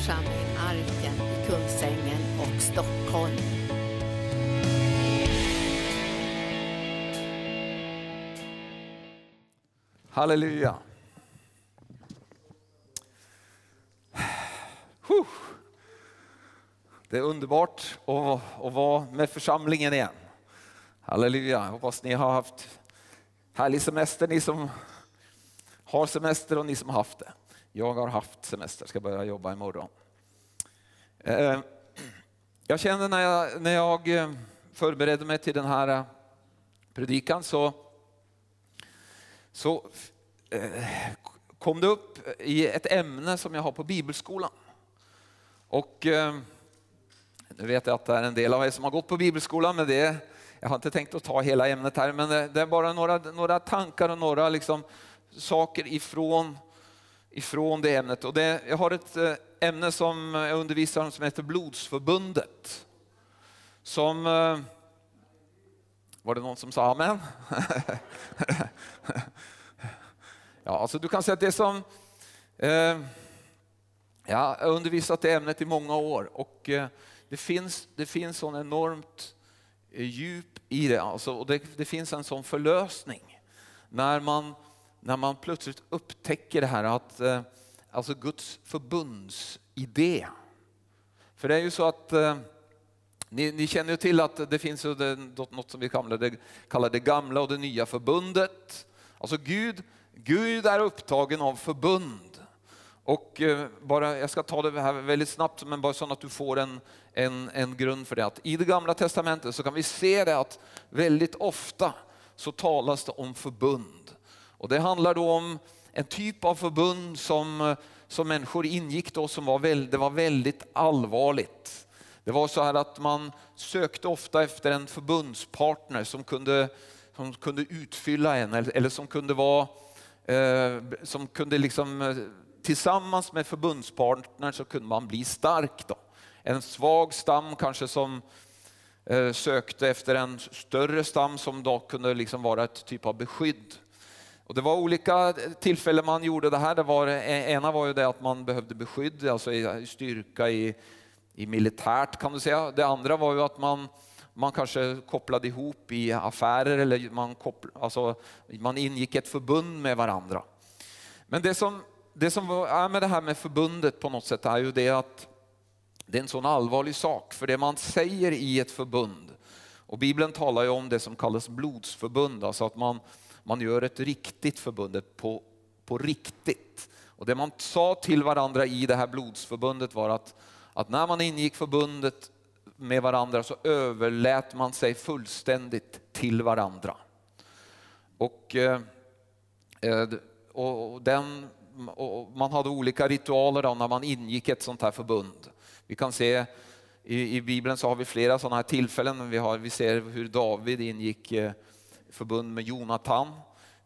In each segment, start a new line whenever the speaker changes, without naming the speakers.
församling Arken i Kungsängen och Stockholm.
Halleluja. Det är underbart att, att vara med församlingen igen. Halleluja. Jag hoppas ni har haft härlig semester, ni som har semester och ni som har haft det. Jag har haft semester, ska börja jobba imorgon. Eh, jag kände när jag, när jag eh, förberedde mig till den här eh, predikan så, så kom det upp i ett ämne som jag har på bibelskolan. Och nu vet jag att det är en del av er som har gått på bibelskolan, men det, jag har inte tänkt att ta hela ämnet här, men det är bara några, några tankar och några liksom saker ifrån ifrån det ämnet. Och det, jag har ett eh, ämne som jag undervisar om som heter Blodsförbundet. Som... Eh, var det någon som sa amen? ja, alltså du kan säga att det som... Eh, jag har undervisat det ämnet i många år och eh, det finns, det finns sån enormt eh, djup i det. Alltså, och det, det finns en sån förlösning när man när man plötsligt upptäcker det här att eh, alltså Guds förbundsidé. För det är ju så att eh, ni, ni, känner ju till att det finns något som vi kallar det, kallar det gamla och det nya förbundet. Alltså Gud, Gud är upptagen av förbund. Och eh, bara, jag ska ta det här väldigt snabbt, men bara så att du får en, en, en grund för det. Att I det gamla testamentet så kan vi se det att väldigt ofta så talas det om förbund. Och det handlar då om en typ av förbund som, som människor ingick då som var, väldigt, det var väldigt allvarligt. Det var så här att man sökte ofta efter en förbundspartner som kunde, som kunde utfylla en eller, eller som kunde vara eh, som kunde liksom eh, tillsammans med förbundspartner så kunde man bli stark. Då. En svag stam kanske som eh, sökte efter en större stam som då kunde liksom vara ett typ av beskydd. Och det var olika tillfällen man gjorde det här. Det var, eh, ena var ju det att man behövde beskydd, alltså i styrka i, i militärt kan du säga. Det andra var ju att man, man kanske kopplade ihop i affärer eller man, koppl, alltså, man ingick ett förbund med varandra. Men det som, det som är med det här med förbundet på något sätt är ju det att det är en sån allvarlig sak. För det man säger i ett förbund, och Bibeln talar ju om det som kallas blodsförbund, alltså att man man gör ett riktigt förbund på, på riktigt. Och det man sa till varandra i det här blodsförbundet var att, att när man ingick förbundet med varandra så överlät man sig fullständigt till varandra. Och, eh, eh, och, den, och man hade olika ritualer då när man ingick ett sånt här förbund. Vi kan se i, i Bibeln så har vi flera sådana här tillfällen. Vi, har, vi ser hur David ingick eh, förbund med Jonatan.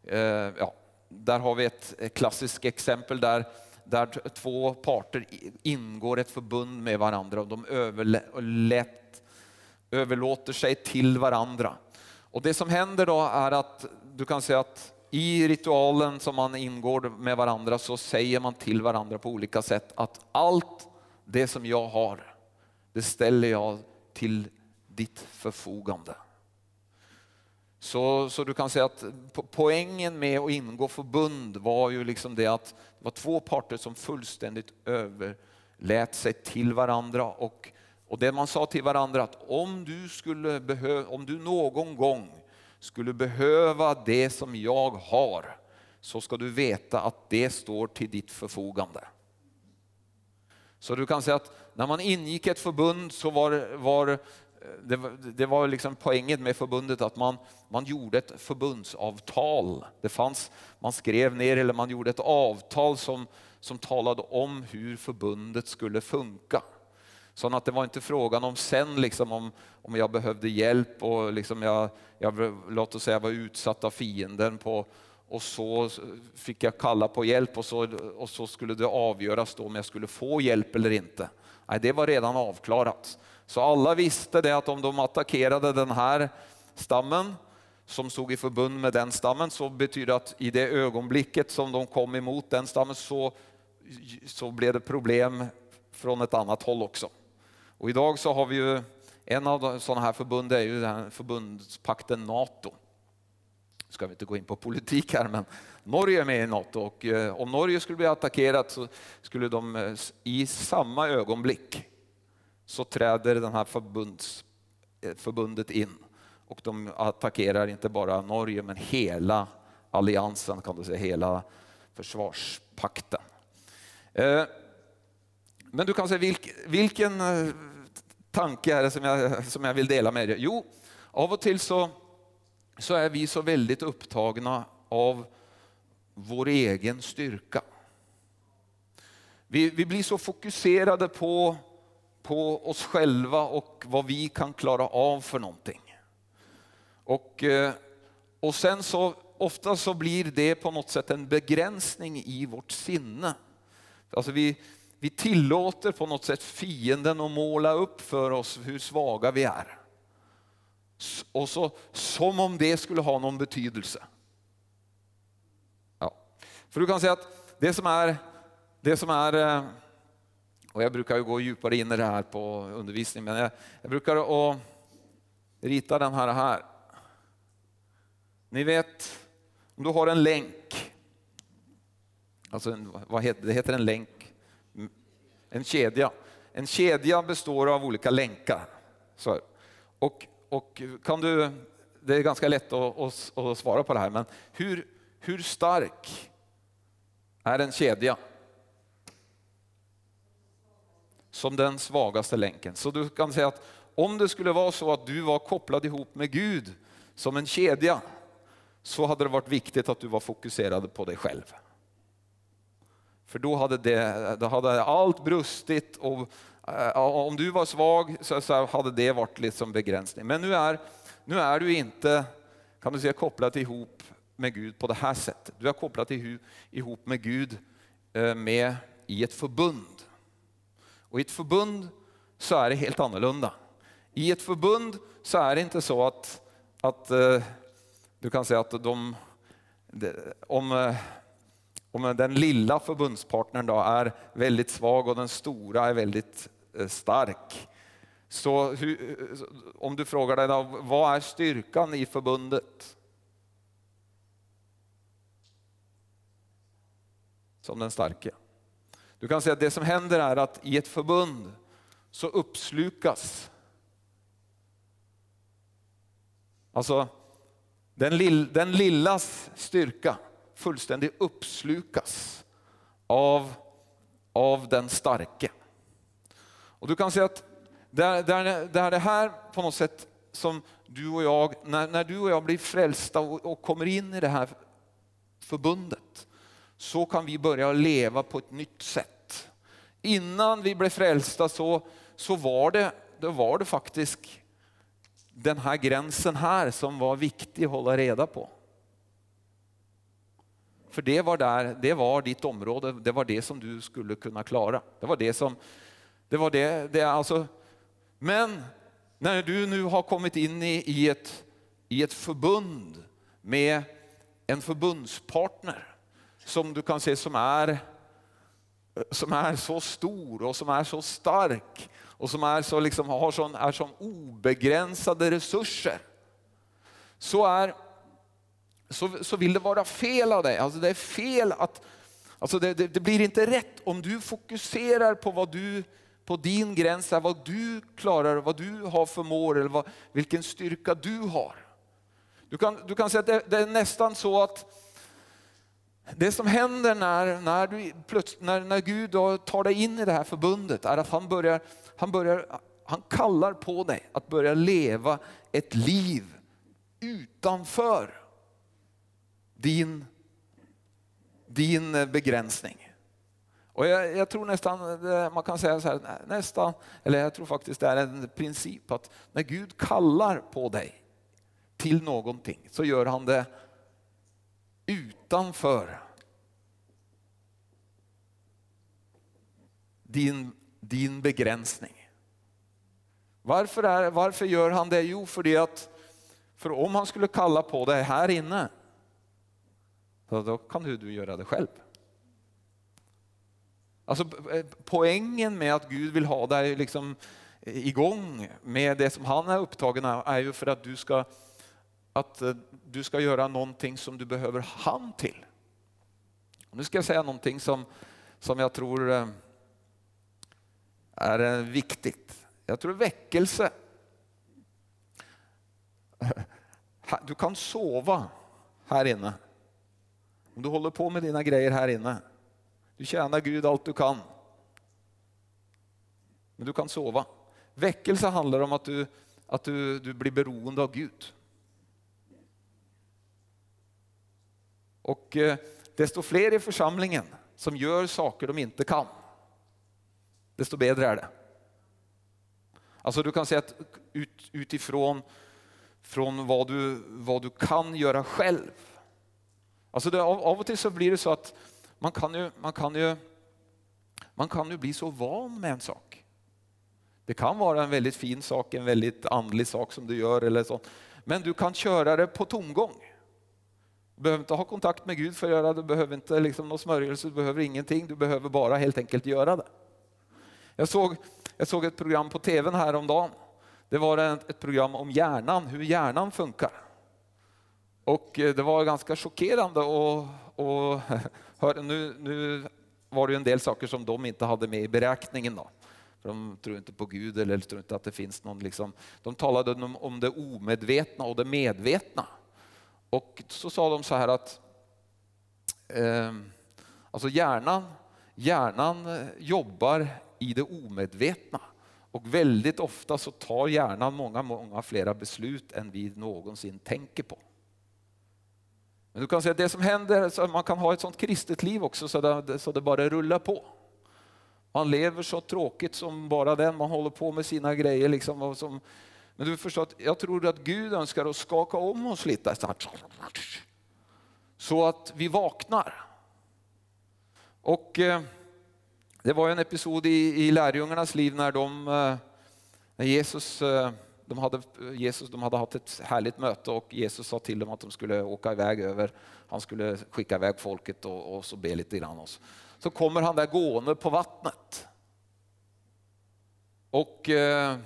Eh, ja, där har vi ett klassiskt exempel där, där två parter ingår ett förbund med varandra och de överlät, överlåter sig till varandra. Och det som händer då är att du kan säga att i ritualen som man ingår med varandra så säger man till varandra på olika sätt att allt det som jag har, det ställer jag till ditt förfogande. Så, så du kan säga att poängen med att ingå förbund var ju liksom det att det var två parter som fullständigt överlät sig till varandra och, och det man sa till varandra att om du, skulle behö, om du någon gång skulle behöva det som jag har så ska du veta att det står till ditt förfogande. Så du kan säga att när man ingick ett förbund så var, var det, var, det var liksom poängen med förbundet att man, man gjorde ett förbundsavtal. Det fanns, man skrev ner eller man gjorde ett avtal som, som talade om hur förbundet skulle funka. Så att det var inte frågan om sen liksom om, om jag behövde hjälp och liksom jag, jag, låt oss säga var utsatt av fienden på, och så fick jag kalla på hjälp och så, och så skulle det avgöras då om jag skulle få hjälp eller inte. Nej, det var redan avklarat. Så alla visste det att om de attackerade den här stammen som stod i förbund med den stammen så betyder det att i det ögonblicket som de kom emot den stammen så, så blev det problem från ett annat håll också. Och idag så har vi ju en av sådana här förbund är ju den här förbundspakten NATO. Ska vi inte gå in på politik här, men Norge är med i NATO och eh, om Norge skulle bli attackerat så skulle de eh, i samma ögonblick så träder det här förbunds, eh, förbundet in och de attackerar inte bara Norge men hela alliansen kan du säga, hela försvarspakten. Eh, men du kan säga vilken eh, tanke är det som jag, som jag vill dela med dig? Jo, av och till så, så är vi så väldigt upptagna av vår egen styrka. Vi, vi blir så fokuserade på, på oss själva och vad vi kan klara av för någonting. Och, eh, och sen så ofta så blir det på något sätt en begränsning i vårt sinne. Alltså vi, vi tillåter på något sätt fienden att måla upp för oss hur svaga vi är. Och så, som om det skulle ha någon betydelse. Ja. För du kan säga att det som är, det som är eh, och jag brukar ju gå djupare in i det här på undervisning, men jag, jag brukar att rita den här, här. Ni vet, om du har en länk, alltså en, vad heter, det heter en länk en kedja. En kedja består av olika länkar. Så, och, och kan du, det är ganska lätt att, att, att svara på det här, men hur, hur stark är en kedja? Som den svagaste länken. Så du kan säga att om det skulle vara så att du var kopplad ihop med Gud som en kedja, så hade det varit viktigt att du var fokuserad på dig själv. För då hade, det, då hade allt brustit och eh, om du var svag så, så, hade det varit liksom begränsning. Men nu är, nu är du inte kan du säga, kopplad ihop med Gud på det här sättet. Du är kopplad ihop med Gud eh, med, i ett förbund. Och i ett förbund så är det helt annorlunda. I ett förbund så är det inte så att, att eh, du kan säga att de, om eh, om den lilla förbundspartnern då är väldigt svag och den stora är väldigt eh, stark. Så hur, om du frågar dig då, vad är styrkan i förbundet? Som den starke. Du kan säga att det som händer är att i ett förbund så uppslukas Alltså den, lill, den lillas styrka fullständigt uppslukas av, av den starke. Och du kan säga att det är, det, är, det här på något sätt som du och jag, när, när du och jag blir frälsta och, och kommer in i det här förbundet, så kan vi börja leva på ett nytt sätt. Innan vi blev frälsta så, så var, det, då var det faktiskt den här gränsen här som var viktig att hålla reda på. För det var, där, det var ditt område, det var det som du skulle kunna klara. Det var det som, det var det, det alltså, men när du nu har kommit in i, i, ett, i ett förbund med en förbundspartner som du kan se som är, som är så stor och som är så stark och som är så liksom, har sån, är som obegränsade resurser. Så är så, så vill det vara fel av dig. Alltså det är fel att, alltså det, det, det blir inte rätt om du fokuserar på vad du på din gräns, är, vad du klarar, vad du har förmår eller vad, vilken styrka du har. Du kan, du kan säga att det, det, är nästan så att det som händer när, när, du, när, när Gud tar dig in i det här förbundet är att han börjar, han börjar, han kallar på dig att börja leva ett liv utanför din, din begränsning. Och jag, jag, tror nästan, eh, man kan säga så här, nästan, eller jag tror faktiskt det är en princip att när Gud kallar på dig till någonting så gör han det utanför din, din begränsning. Varför, är, varför gör han det? Jo, för det att för om han skulle kalla på dig här inne då kan du, du göra det själv. Alltså eh, poängen med att Gud vill ha dig liksom igång med det som han är upptagen av är ju för att du ska, att eh, du ska göra någonting som du behöver han till. Nu ska jag säga någonting som, som jag tror eh, är eh, viktigt. Jag tror väckelse. Du kan sova här inne. Om du håller på med dina grejer här inne. Du tjänar Gud allt du kan. Men du kan sova. Väckelse handlar om att du, att du, du blir beroende av Gud. Och eh, desto fler i församlingen som gör saker de inte kan, desto bättre är det. Alltså du kan säga att ut, utifrån från vad du, vad du kan göra själv. Alltså det, av, av och till så blir det så att man kan ju, man kan ju, man kan ju bli så van med en sak. Det kan vara en väldigt fin sak, en väldigt andlig sak som du gör eller så. Men du kan köra det på tomgång. Du behöver inte ha kontakt med Gud för att göra det, du behöver inte liksom någon smörjelse, du behöver ingenting, du behöver bara helt enkelt göra det. Jag såg, jag såg ett program på tvn häromdagen. Det var ett, ett program om hjärnan, hur hjärnan funkar. Och eh, det var ganska chockerande att höra. Nu, nu var det en del saker som de inte hade med i beräkningen. Då. För de tror inte på Gud eller tror inte att det finns någon... Liksom, de talade om, om det omedvetna och det medvetna. Och så sa de så här att eh, alltså hjärnan, hjärnan eh, jobbar i det omedvetna. Och väldigt ofta så tar hjärnan många, många flera beslut än vi någonsin tänker på. Men du kan säga att det som händer, så man kan ha ett sånt kristet liv också så det, så det bara rullar på. Man lever så tråkigt som bara den, man håller på med sina grejer. Liksom, som, men du förstår att jag tror att Gud önskar att skaka om oss lite. Så att vi vaknar. Och eh, det var en episod i, i lärjungarnas liv när, de, eh, när Jesus, eh, de hade, Jesus de hade haft ett härligt möte och Jesus sa till dem att de skulle åka iväg över. Han skulle skicka iväg folket och, och så be lite grann. Oss. så kommer han där gående på vattnet. Och, eh,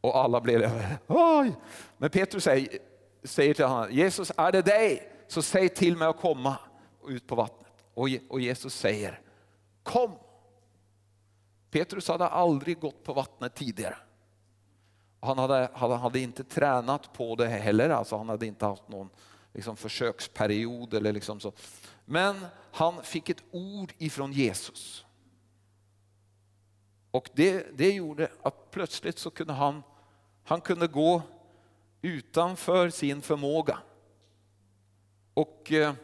och alla blev oj. Men Petrus säger, säger till honom, Jesus är det dig så säg till mig att komma ut på vattnet. Och, och Jesus säger, kom. Petrus hade aldrig gått på vattnet tidigare. Han hade, han hade inte tränat på det heller, alltså han hade inte haft någon liksom, försöksperiod. Eller liksom så. Men han fick ett ord ifrån Jesus. Och det, det gjorde att plötsligt så kunde han, han kunde gå utanför sin förmåga. Och eh,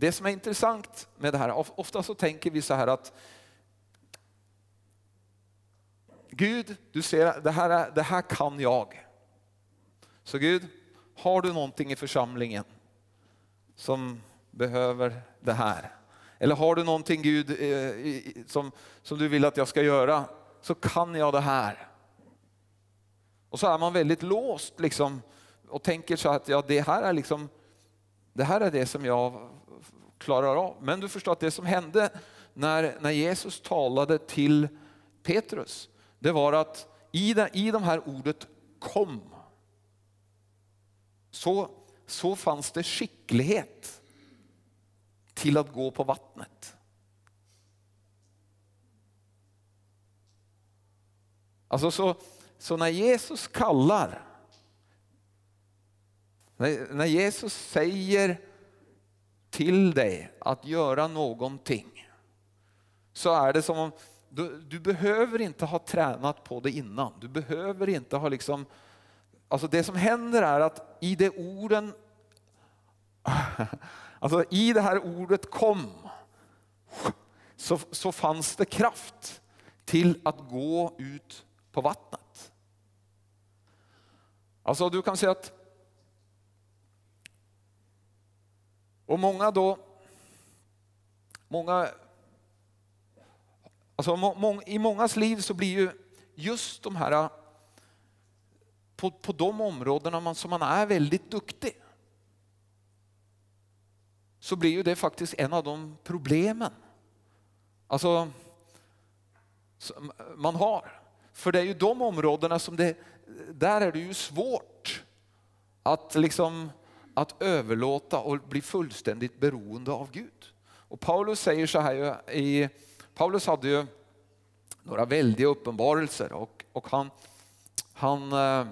Det som är intressant med det här, ofta så tänker vi så här att Gud, du ser, det här, det här kan jag. Så Gud, har du någonting i församlingen som behöver det här? Eller har du någonting Gud eh, som, som du vill att jag ska göra, så kan jag det här. Och så är man väldigt låst liksom, och tänker så att ja, det, här är liksom, det här är det som jag klarar av. Men du förstår att det som hände när, när Jesus talade till Petrus, det var att i, det, i de här ordet kom, så, så fanns det skicklighet till att gå på vattnet. Alltså så, så när Jesus kallar, när, när Jesus säger till dig att göra någonting, så är det som om du, du, behöver inte ha tränat på det innan. Du behöver inte ha liksom Alltså det som händer är att i det orden, alltså i det här ordet kom, så, så fanns det kraft till att gå ut på vattnet. Alltså du kan säga att, och många då, många, alltså må, i mångas liv så blir ju just de här på, på de områdena man, som man är väldigt duktig så blir ju det faktiskt en av de problemen alltså, man har. För det är ju de områdena som det, där är det ju svårt att, liksom, att överlåta och bli fullständigt beroende av Gud. Och Paulus säger så här, i, Paulus hade ju några väldiga uppenbarelser och, och han, han, eh,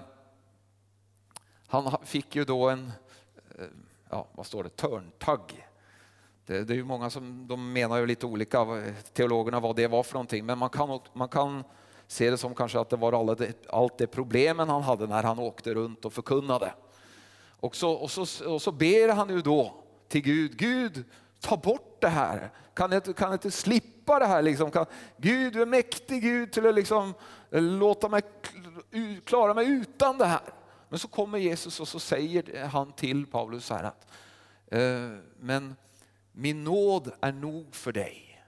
han fick ju då en, ja vad står det, törntagg. Det, det är ju många som de menar ju lite olika, teologerna, vad det var för någonting, men man kan, man kan se det som kanske att det var alla det, allt det problemen han hade när han åkte runt och förkunnade. Och så, och så, och så ber han ju då till Gud, Gud ta bort det här. Kan jag, kan jag inte slippa det här? Liksom? Kan, Gud, du är mäktig Gud till att liksom, eh, låta mig klara mig utan det här. Men så kommer Jesus och så säger han till Paulus så här att eh, men min nåd är nog för dig,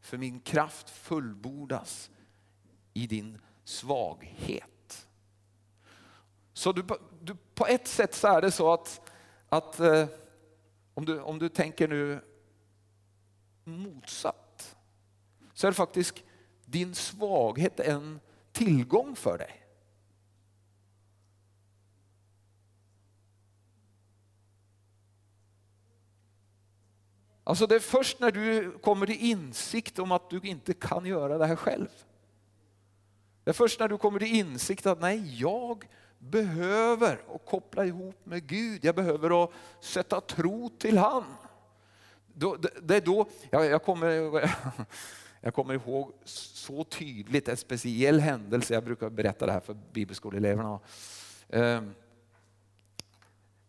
för min kraft fullbordas i din svaghet. Så du, du, på ett sätt så är det så att, att eh, om, du, om du tänker nu motsatt, så är det faktiskt din svaghet en tillgång för dig. Alltså det är först när du kommer till insikt om att du inte kan göra det här själv. Det är först när du kommer till insikt att nej, jag behöver att koppla ihop med Gud. Jag behöver att sätta tro till han. det, är då, jag, kommer, jag kommer ihåg så tydligt en speciell händelse, jag brukar berätta det här för bibelskoleeleverna. Ehm,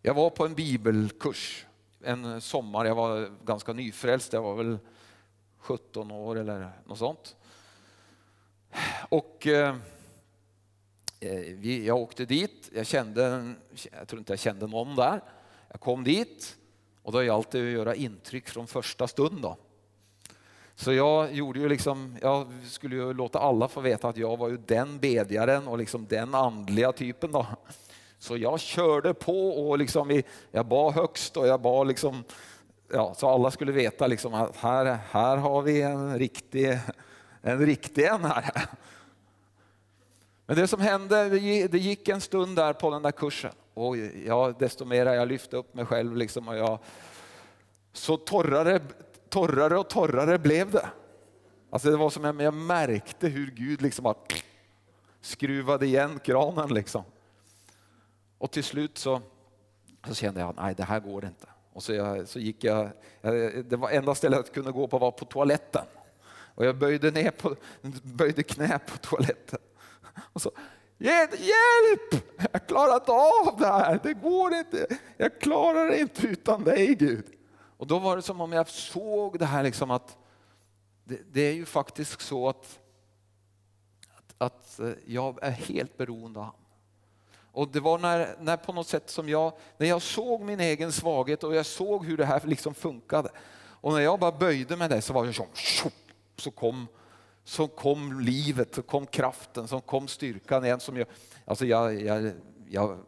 jag var på en bibelkurs en sommar, jag var ganska nyfrälst, jag var väl 17 år eller något sånt. Och eh, eh jag åkte dit, jag kände, jag tror inte jag kände någon där. Jag kom dit och då är jag alltid att göra intryck från första stund. Då. Så jag gjorde ju liksom, jag skulle ju låta alla få veta att jag var ju den bedjaren och liksom den andliga typen. Då. Så jag körde på och liksom jag bad högst och jag bad liksom, ja, så alla skulle veta liksom att här, här har vi en riktig, en riktig en här. Men det som hände, det gick en stund där på den där kursen och jag, desto mer jag lyfte upp mig själv liksom och jag, så torrare, torrare och torrare blev det. Alltså det var som jag, jag märkte hur Gud liksom bara skruvade igen kranen liksom. Och till slut så, så kände jag, nej det här går inte. Och så, jag, så gick jag, det var enda stället jag kunde gå på var på toaletten. Och jag böjde, ner på, böjde knä på toaletten. Och så, hjälp! Jag klarar inte av det här, det går inte. Jag klarar det inte utan dig Gud. Och då var det som om jag såg det här liksom att det, det är ju faktiskt så att, att, att jag är helt beroende av honom. Och det var när, när på något sätt som jag, när jag såg min egen svaghet och jag såg hur det här liksom funkade. Och när jag bara böjde mig där så var jag som, så kom, så kom livet, så kom kraften, så kom styrkan igen. Som jag, alltså jag, jag, jag,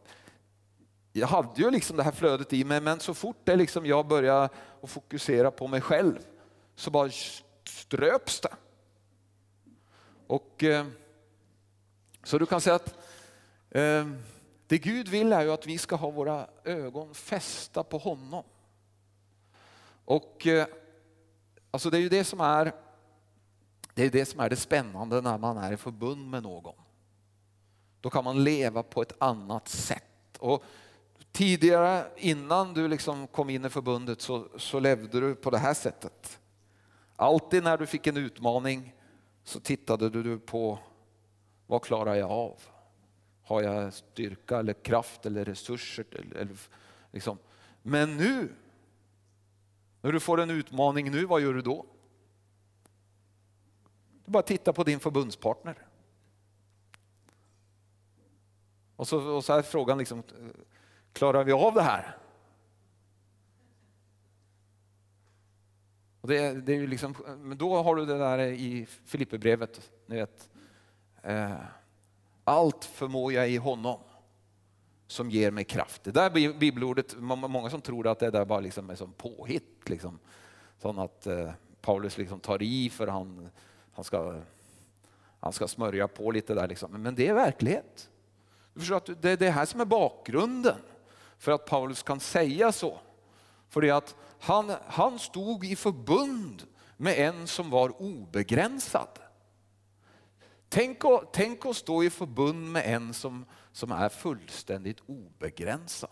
jag hade ju liksom det här flödet i mig men så fort det liksom jag började att fokusera på mig själv så bara ströps det. Och, eh, så du kan säga att eh, det Gud vill är ju att vi ska ha våra ögon fästa på honom. Och eh, alltså det är ju det som är det är det som är det spännande när man är i förbund med någon. Då kan man leva på ett annat sätt. Och tidigare, innan du liksom kom in i förbundet, så, så levde du på det här sättet. Alltid när du fick en utmaning så tittade du på vad klarar jag av? Har jag styrka eller kraft eller resurser? Eller, eller liksom. Men nu, när du får en utmaning nu, vad gör du då? Du bara titta på din förbundspartner. Och så, och så är frågan, liksom, klarar vi av det här? Och det, det är liksom, men då har du det där i Filipperbrevet, ni vet. Eh, allt förmår jag i honom som ger mig kraft. Det där bibelordet, många som tror att det där bara liksom är som påhitt. Liksom. Sån att eh, Paulus liksom tar i för han, han, ska, han ska smörja på lite där. Liksom. Men det är verklighet. Du förstår att det är det här som är bakgrunden för att Paulus kan säga så. För det att han, han stod i förbund med en som var obegränsad. Tänk att, tänk att stå i förbund med en som, som är fullständigt obegränsad.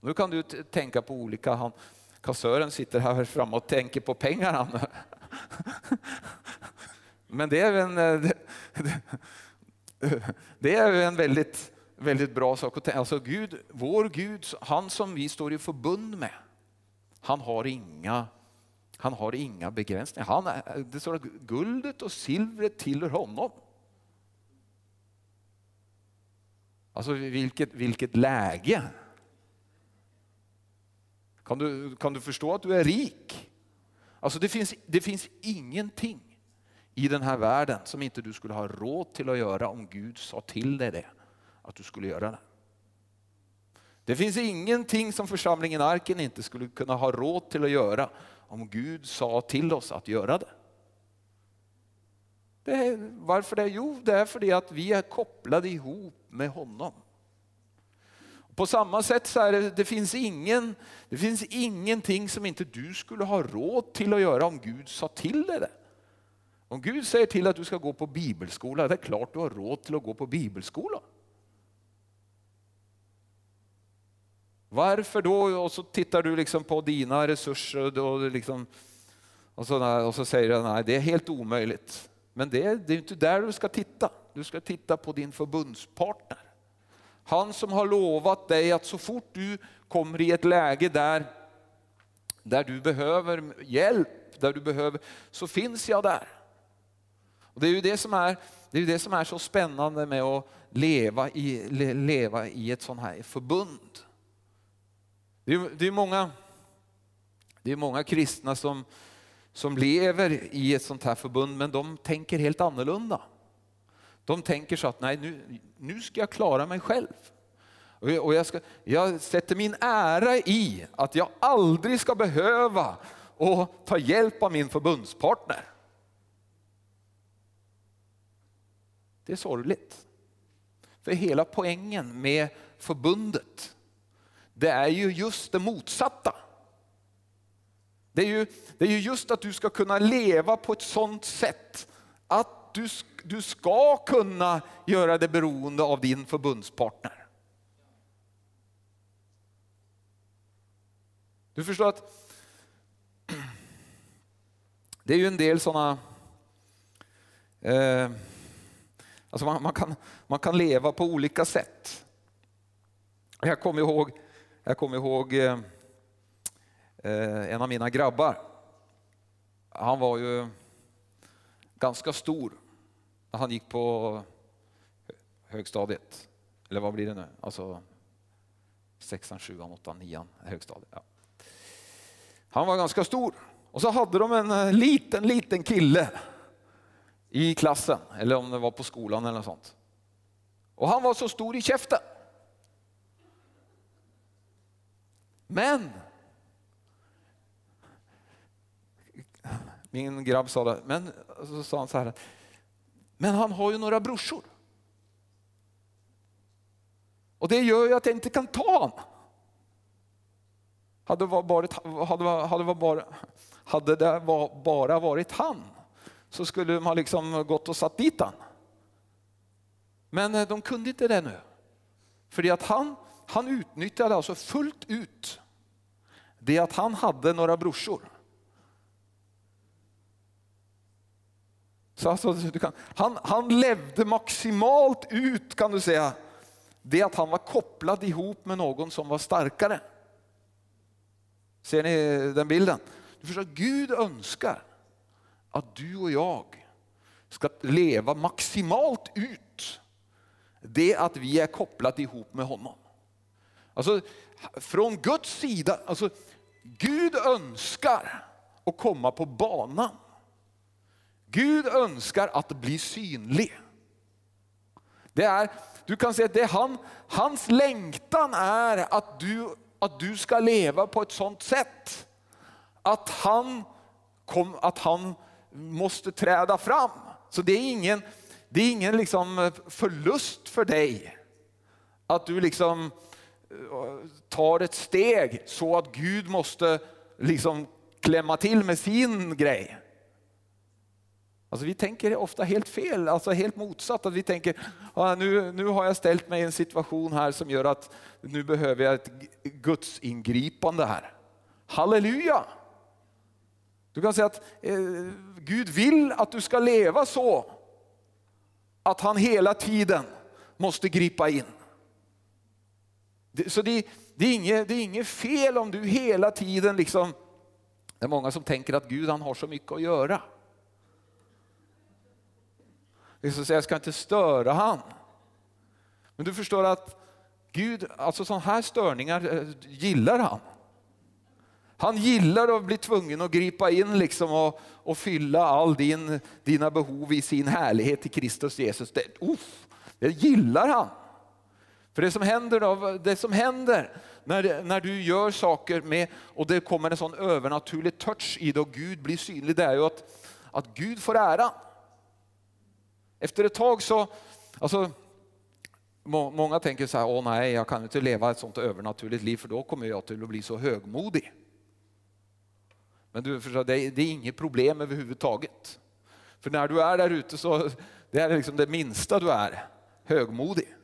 Nu kan du tänka på olika, han, kassören sitter här framme och tänker på pengarna. Men det är en, det, det är en väldigt, väldigt bra sak att tänka. Alltså Gud, vår Gud, han som vi står i förbund med, han har inga han har inga begränsningar. Han är, det står att guldet och silvret tillhör honom. Alltså vilket, vilket läge! Kan du, kan du förstå att du är rik? Alltså det finns, det finns ingenting i den här världen som inte du skulle ha råd till att göra om Gud sa till dig det, att du skulle göra det. Det finns ingenting som församlingen Arken inte skulle kunna ha råd till att göra om Gud sa till oss att göra det. det är, varför det? Jo, det är för det att vi är kopplade ihop med honom. På samma sätt så är det, det, finns ingen, det finns ingenting som inte du skulle ha råd till att göra om Gud sa till dig det. Om Gud säger till att du ska gå på bibelskola, det är klart du har råd till att gå på bibelskola. Varför då? Och så tittar du liksom på dina resurser och, liksom, och, så, och så säger du nej det är helt omöjligt. Men det, det är inte där du ska titta. Du ska titta på din förbundspartner. Han som har lovat dig att så fort du kommer i ett läge där, där du behöver hjälp, där du behöver, så finns jag där. Och det är ju det som är, det är, det som är så spännande med att leva i, leva i ett sånt här förbund. Det är, det är, många, det är många kristna som, som lever i ett sånt här förbund men de tänker helt annorlunda. De tänker så att nej, nu, nu ska jag klara mig själv. Och jag, ska, jag sätter min ära i att jag aldrig ska behöva och ta hjälp av min förbundspartner. Det är sorgligt. För hela poängen med förbundet det är ju just det motsatta. Det är, ju, det är ju just att du ska kunna leva på ett sådant sätt att du, du ska kunna göra det beroende av din förbundspartner. Du förstår att det är ju en del sådana eh, Alltså man, man, kan, man kan leva på olika sätt. Jag kommer ihåg jag kommer ihåg eh, eh, en av mina grabbar. Han var ju ganska stor när han gick på högstadiet. Eller vad blir det nu? Alltså sexan, sjuan, åttan, nian, högstadiet. Ja. Han var ganska stor. Och så hade de en eh, liten, liten kille i klassen, eller om det var på skolan eller något sånt. Och han var så stor i käften. Men min grabb sa det, men så sa han så här, men han har ju några brorsor. Och det gör ju att jag inte kan ta honom. Hade, varit, hade, hade, bara, hade det bara varit han så skulle man liksom gått och satt dit han. Men eh, de kunde inte det nu. För att han han utnyttjade alltså fullt ut det att han hade några brorsor. Så alltså, du kan, han, han levde maximalt ut kan du säga, det att han var kopplad ihop med någon som var starkare. Ser ni den bilden? Du förstår, Gud önskar att du och jag ska leva maximalt ut det att vi är kopplade ihop med honom. Alltså från Guds sida, alltså Gud önskar att komma på banan. Gud önskar att bli synlig. Det är, du kan säga att det han, hans längtan är att du, att du ska leva på ett sådant sätt att han, kom, att han måste träda fram. Så det är ingen, det är ingen liksom förlust för dig att du liksom tar ett steg så att Gud måste liksom klämma till med sin grej. Alltså vi tänker ofta helt fel, alltså helt motsatt. Att vi tänker, nu, nu har jag ställt mig i en situation här som gör att nu behöver jag ett Guds ingripande här. Halleluja! Du kan säga att eh, Gud vill att du ska leva så att han hela tiden måste gripa in. Så det, det, är inget, det är inget fel om du hela tiden liksom, det är många som tänker att Gud han har så mycket att göra. Liksom säga, jag ska inte störa han. Men du förstår att Gud, alltså sådana här störningar eh, gillar han. Han gillar att bli tvungen att gripa in liksom och, och fylla all din, dina behov i sin härlighet i Kristus Jesus. Det, uff, det gillar han. För det som händer, då, det som händer när, när du gör saker med, och det kommer en sån övernaturlig touch i det och Gud blir synlig, det är ju att, att Gud får äran. Efter ett tag så, alltså, många tänker så här, åh nej, jag kan inte leva ett sånt övernaturligt liv för då kommer jag till att bli så högmodig. Men du förstår, det är, det är inget problem överhuvudtaget. För när du är där ute så det är liksom det minsta du är, högmodig.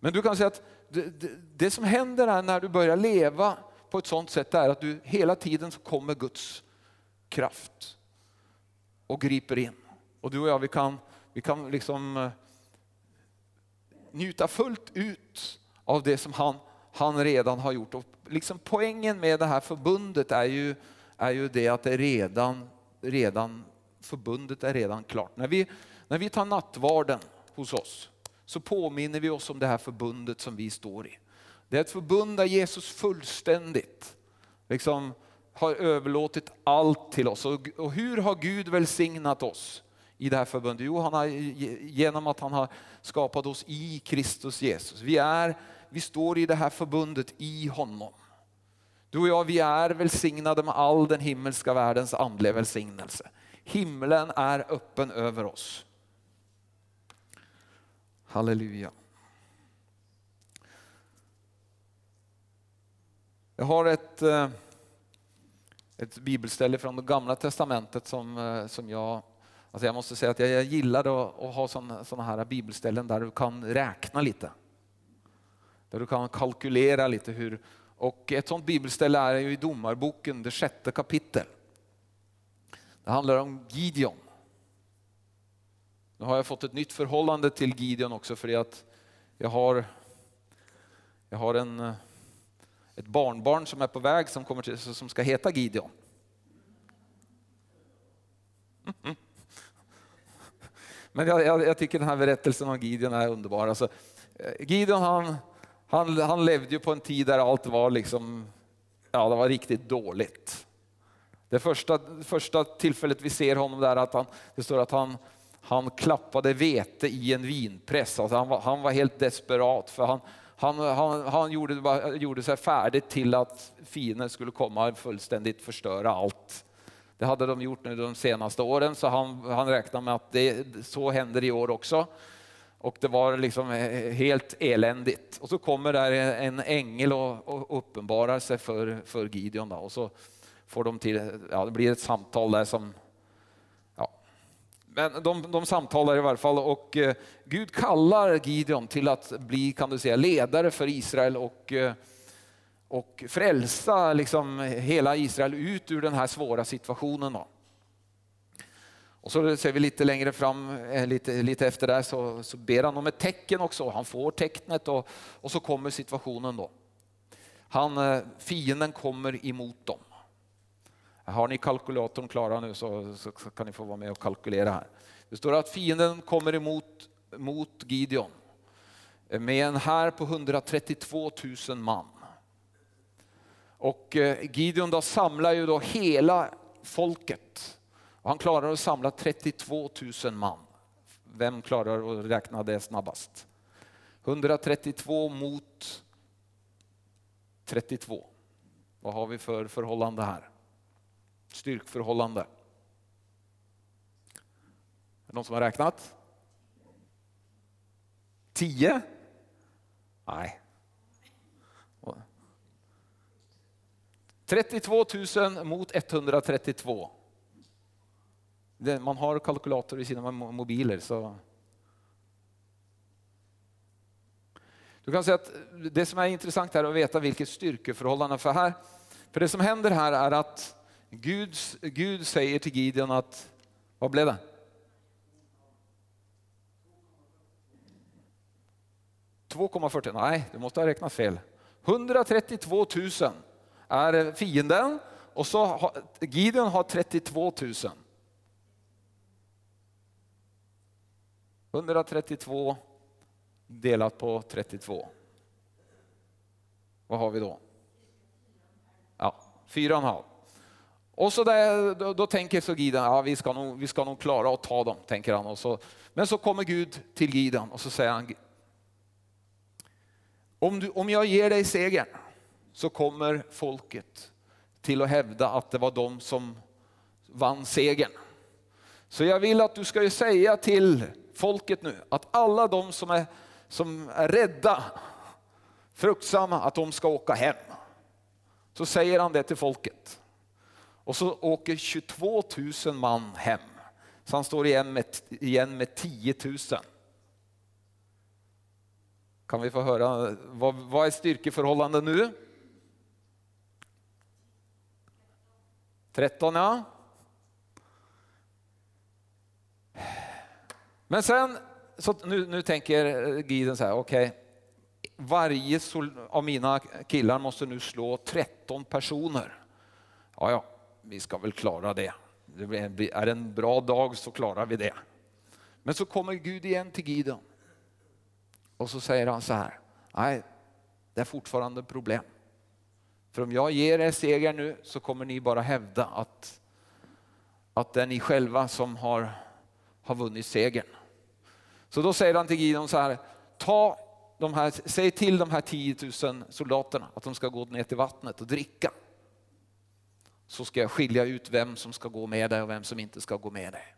Men du kan säga att det, det, det som händer är när du börjar leva på ett sånt sätt är att du hela tiden så kommer Guds kraft och griper in. Och du och jag vi kan, vi kan liksom eh, njuta fullt ut av det som han, han redan har gjort. Och liksom poängen med det här förbundet är ju är ju det att det redan, redan, förbundet är redan klart. När vi, när vi tar nattvarden hos oss så påminner vi oss om det här förbundet som vi står i. Det är ett förbund där Jesus fullständigt liksom, har överlåtit allt till oss. Och, hur har Gud välsignat oss i det här förbundet? Jo, han har, genom att han har skapat oss i Kristus Jesus. Vi, är, vi står i det här förbundet i honom. Du och jag, vi är välsignade med all den himmelska världens andliga välsignelse. Himlen är öppen över oss. Halleluja. Jag har ett, eh, ett bibelställe från det gamla testamentet som, eh, som jag, alltså jag måste säga att jag gillar att, att ha sådana här bibelställen där du kan räkna lite. Där du kan kalkylera lite hur, och ett sådant bibelställe är ju i Domarboken, det sjätte kapitel. Det handlar om Gideon. Nu har jag fått ett nytt förhållande till Gideon också för att jag har, jag har en, eh, ett barnbarn som är på väg som, kommer till, som ska heta Gideon. Men jag, jag, jag, tycker den här berättelsen om Gideon är underbar. Alltså, eh, Gideon han, han, han levde ju på en tid där allt var liksom, ja det var riktigt dåligt. Det första, första tillfället vi ser honom där, att han, det står att han, han klappade vete i en vinpress. Alltså han, var, han var helt desperat för han, han, han, han gjorde, gjorde sig färdig till att fienden skulle komma och fullständigt förstöra allt. Det hade de gjort nu de senaste åren så han, han räknar med att det, så händer i år också. Och det var liksom helt eländigt. Och så kommer där en ängel och, uppenbarar sig för, för Gideon. Då. Och så får de till, ja, det blir ett samtal där som. Men de, de samtalar i varje fall och eh, Gud kallar Gideon till att bli kan du säga, ledare för Israel och, eh, och frälsa liksom hela Israel ut ur den här svåra situationen. Då. Och så ser vi lite längre fram, eh, lite, lite efter det, så, så ber han om ett tecken också. Han får tecknet och, och så kommer situationen då. Han, eh, fienden kommer emot dem. Har ni kalkylatorn klara nu så, så, så, kan ni få vara med och kalkylera här. Det står att fienden kommer emot mot Gideon med en här på 132 000 man. Och eh, Gideon då samlar ju då hela folket Och han klarar att samla 32 000 man. Vem klarar att räkna det snabbast? 132 mot 32. Vad har vi för förhållande här? Styrkförhållande. Är det någon som har räknat? 10? Nej. 32 000 mot 132. Man har kalkylator i sina mobiler. så... Du kan säga att det som är intressant här är att veta vilket styrkeförhållande. För, här, för det som händer här är att Gud, Gud säger till Gideon att, vad blev det? –2,40. Nej, du måste ha räknat fel. 132 000 är fienden och så har, Gideon har 32 000. 132 delat på 32. Vad har vi då? Ja, 4,5. Och så där, då, då, tänker så Gideon, ja, vi, ska nog, vi ska nog klara att ta dem, tänker han. Och så, men så kommer Gud till Gideon och så säger han, om, du, om jag ger dig segern så kommer folket till att hävda att det var de som vann segern. Så jag vill att du ska säga till folket nu att alla de som är, som är rädda, fruktsamma, att de ska åka hem. Så säger han det till folket. Och så åker 22 000 man hem. Så han står igen med, igen med 10 000. Kan vi få höra, vad, vad är styrkeförhållandet nu? 13 ja. Men sen, så nu, nu tänker guiden så här, okej, okay, varje av mina killar måste nu slå 13 personer. Ja, ja, vi ska väl klara det. Det är en bra dag så klarar vi det. Men så kommer Gud igen till Gideon. Och så säger han så här, nej, det är fortfarande problem. För om jag ger er seger nu så kommer ni bara hävda att, att det är ni själva som har, har vunnit segern. Så då säger han till Gideon så här, ta de här, säg till de här 10 000 soldaterna att de ska gå ner till vattnet och dricka. Så ska jag skilja ut vem som ska gå med dig och vem som inte ska gå med dig.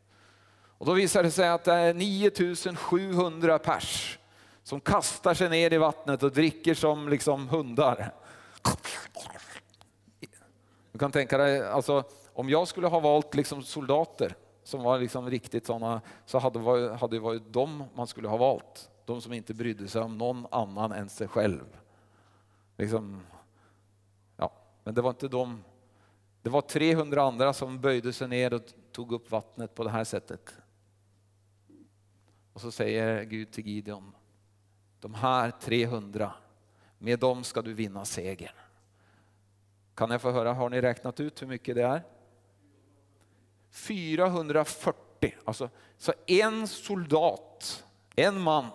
Och då visar det sig att det är 9700 pers som kastar sig ner i vattnet och dricker som liksom hundar. Du kan tänka dig, alltså, om jag skulle ha valt liksom soldater som var liksom riktigt sådana, så hade det, varit, hade det varit dem man skulle ha valt. De som inte brydde sig om någon annan än sig själv. Liksom, ja, men det var inte de. Det var 300 andra som böjde sig ner och tog upp vattnet på det här sättet. Och så säger Gud till Gideon, de här 300, med dem ska du vinna segern. Kan jag få höra, har ni räknat ut hur mycket det är? 440, alltså så en soldat, en man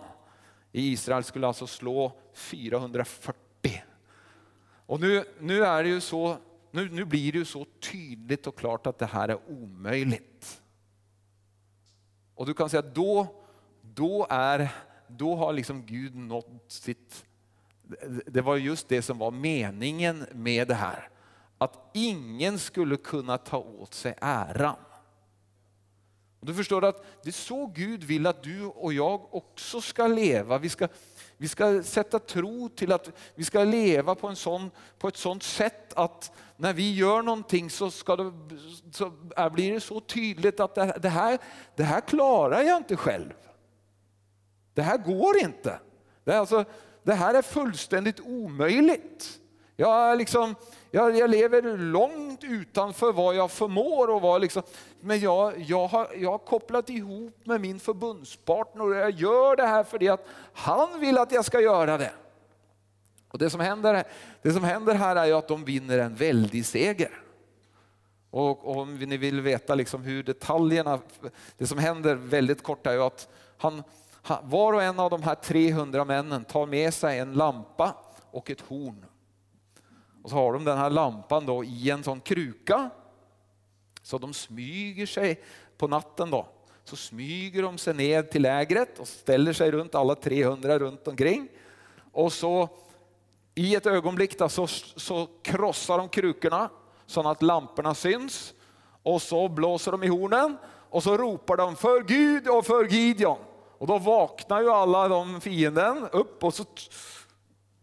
i Israel skulle alltså slå 440. Och nu, nu, är det ju så, nu, nu blir det ju så tydligt och klart att det här är omöjligt. Och du kan säga att då, då, är, då har liksom Gud nått sitt... Det var just det som var meningen med det här. Att ingen skulle kunna ta åt sig äran. Du förstår att det är så Gud vill att du och jag också ska leva. Vi ska, vi ska sätta tro till att vi ska leva på, en sån, på ett sånt sätt att när vi gör någonting så, ska det, så blir det så tydligt att det, det, här, det här klarar jag inte själv. Det här går inte. Det, alltså, det här är fullständigt omöjligt. Jag, liksom, jag, jag, lever långt utanför vad jag förmår. Och vad liksom, men jag, jag, har, jag har kopplat ihop med min förbundspartner och jag gör det här för det att han vill att jag ska göra det. Och det, som händer, det som händer här är att de vinner en väldig seger. Och, om ni vill veta liksom hur detaljerna, det som händer väldigt kort är ju att han, var och en av de här 300 männen tar med sig en lampa och ett horn och så har de den här lampan då i en sån kruka. Så de smyger sig på natten då så smyger de sig ner till lägret och ställer sig runt alla 300 runt omkring. Och så i ett ögonblick då, så, så krossar de krukorna så att lamporna syns. Och så blåser de i hornen och så ropar de för Gud och för Gideon. Och då vaknar ju alla de fienden upp och så,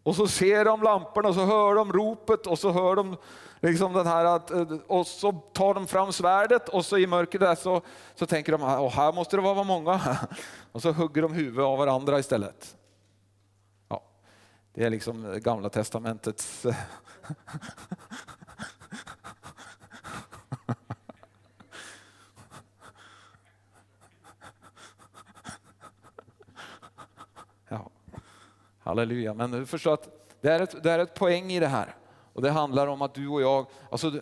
och så ser de lamporna och så hör de ropet och så hör de liksom den här att, eh, och så tar de fram svärdet och så i mörkret där så, så tänker de ah, att här måste det vara många. Och så hugger de huvudet av varandra istället. Ja, det är liksom gamla testamentets Halleluja, men du förstår att det är, ett, det är ett poäng i det här. Och det handlar om att du och jag, alltså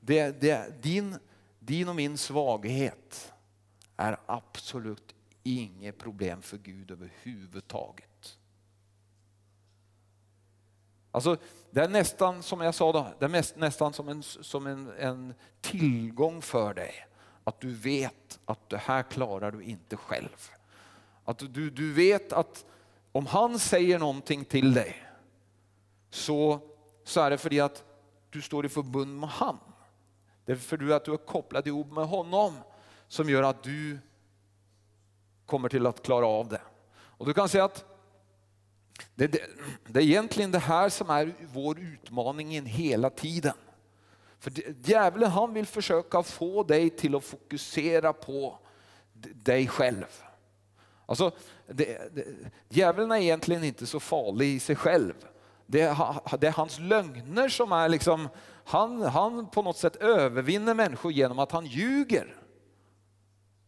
det, det, din, din och min svaghet är absolut inget problem för Gud överhuvudtaget. Alltså, det är nästan som jag sa, då, det är mest, nästan som, en, som en, en tillgång för dig. Att du vet att det här klarar du inte själv. Att du, du vet att om han säger någonting till dig så, så är det för att du står i förbund med han. Det är för att du är kopplad ihop med honom som gör att du kommer till att klara av det. Och du kan säga att det, det, det är egentligen det här som är vår utmaning hela tiden. För djävulen han vill försöka få dig till att fokusera på dig själv. Alltså, det, det, djävulen är egentligen inte så farlig i sig själv. Det är, det är hans lögner som är liksom, han, han på något sätt övervinner människor genom att han ljuger.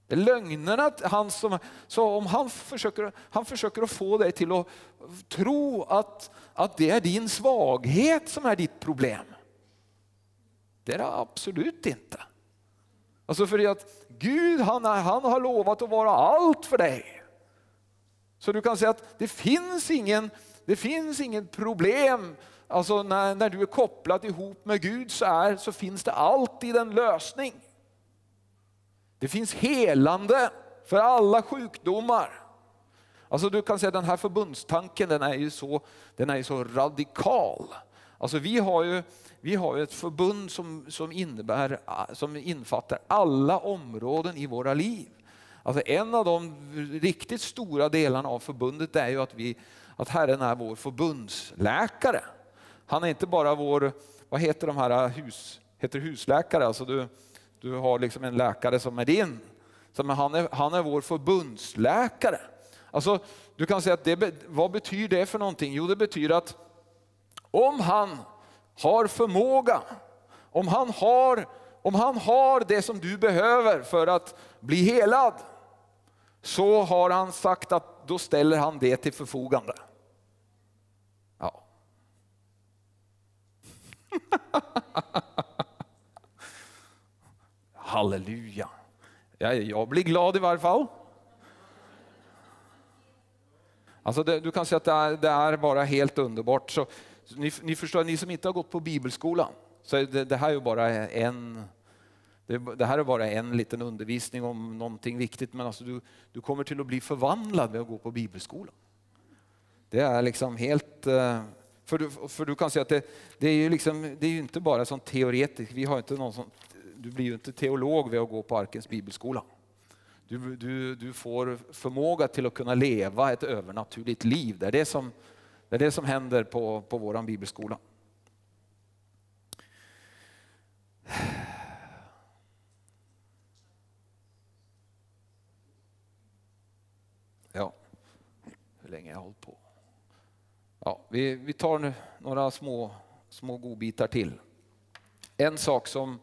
Det är lögnerna, han som, så om han försöker, han försöker att få dig till att tro att, att det är din svaghet som är ditt problem. Det är det absolut inte. Alltså för att Gud han, är, han har lovat att vara allt för dig. Så du kan säga att det finns ingen, det finns ingen problem. Alltså när, när du är kopplad ihop med Gud så, är, så finns det alltid en lösning. Det finns helande för alla sjukdomar. Alltså du kan säga att den här förbundstanken den är ju så, den är så radikal. Alltså vi har ju, vi har ju ett förbund som, som, innebär, som infattar alla områden i våra liv. Alltså en av de riktigt stora delarna av förbundet är ju att, vi, att Herren är vår förbundsläkare. Han är inte bara vår, vad heter de här hus, heter husläkare, alltså du, du har liksom en läkare som är din. Så, men han, är, han är vår förbundsläkare. Alltså, du kan säga att det, vad betyder det för någonting? Jo, det betyder att om han har förmåga, om han har, om han har det som du behöver för att bli helad, så har han sagt att då ställer han det till förfogande. Ja. Halleluja. Jag, jag blir glad i varje fall. Alltså det, du kan säga att det är, det är, bara helt underbart. Så, ni, ni, förstår, ni som inte har gått på bibelskolan, så det, det här är ju bara en det, det, här är bara en liten undervisning om någonting viktigt, men alltså du, du kommer till att bli förvandlad med att gå på bibelskolan. Det är liksom helt... Eh, för du, för du kan säga att det, det är ju liksom, det är inte bara sånt teoretiskt, vi har inte någon sån, du blir ju inte teolog vid att gå på Arkens bibelskola. Du, du, du får förmåga till att kunna leva ett övernaturligt liv. Det är det som, det är det som händer på, på vår bibelskola. Ja, hur länge jag har hållit på. Ja, vi, vi tar nu några små, små godbitar till. En sak som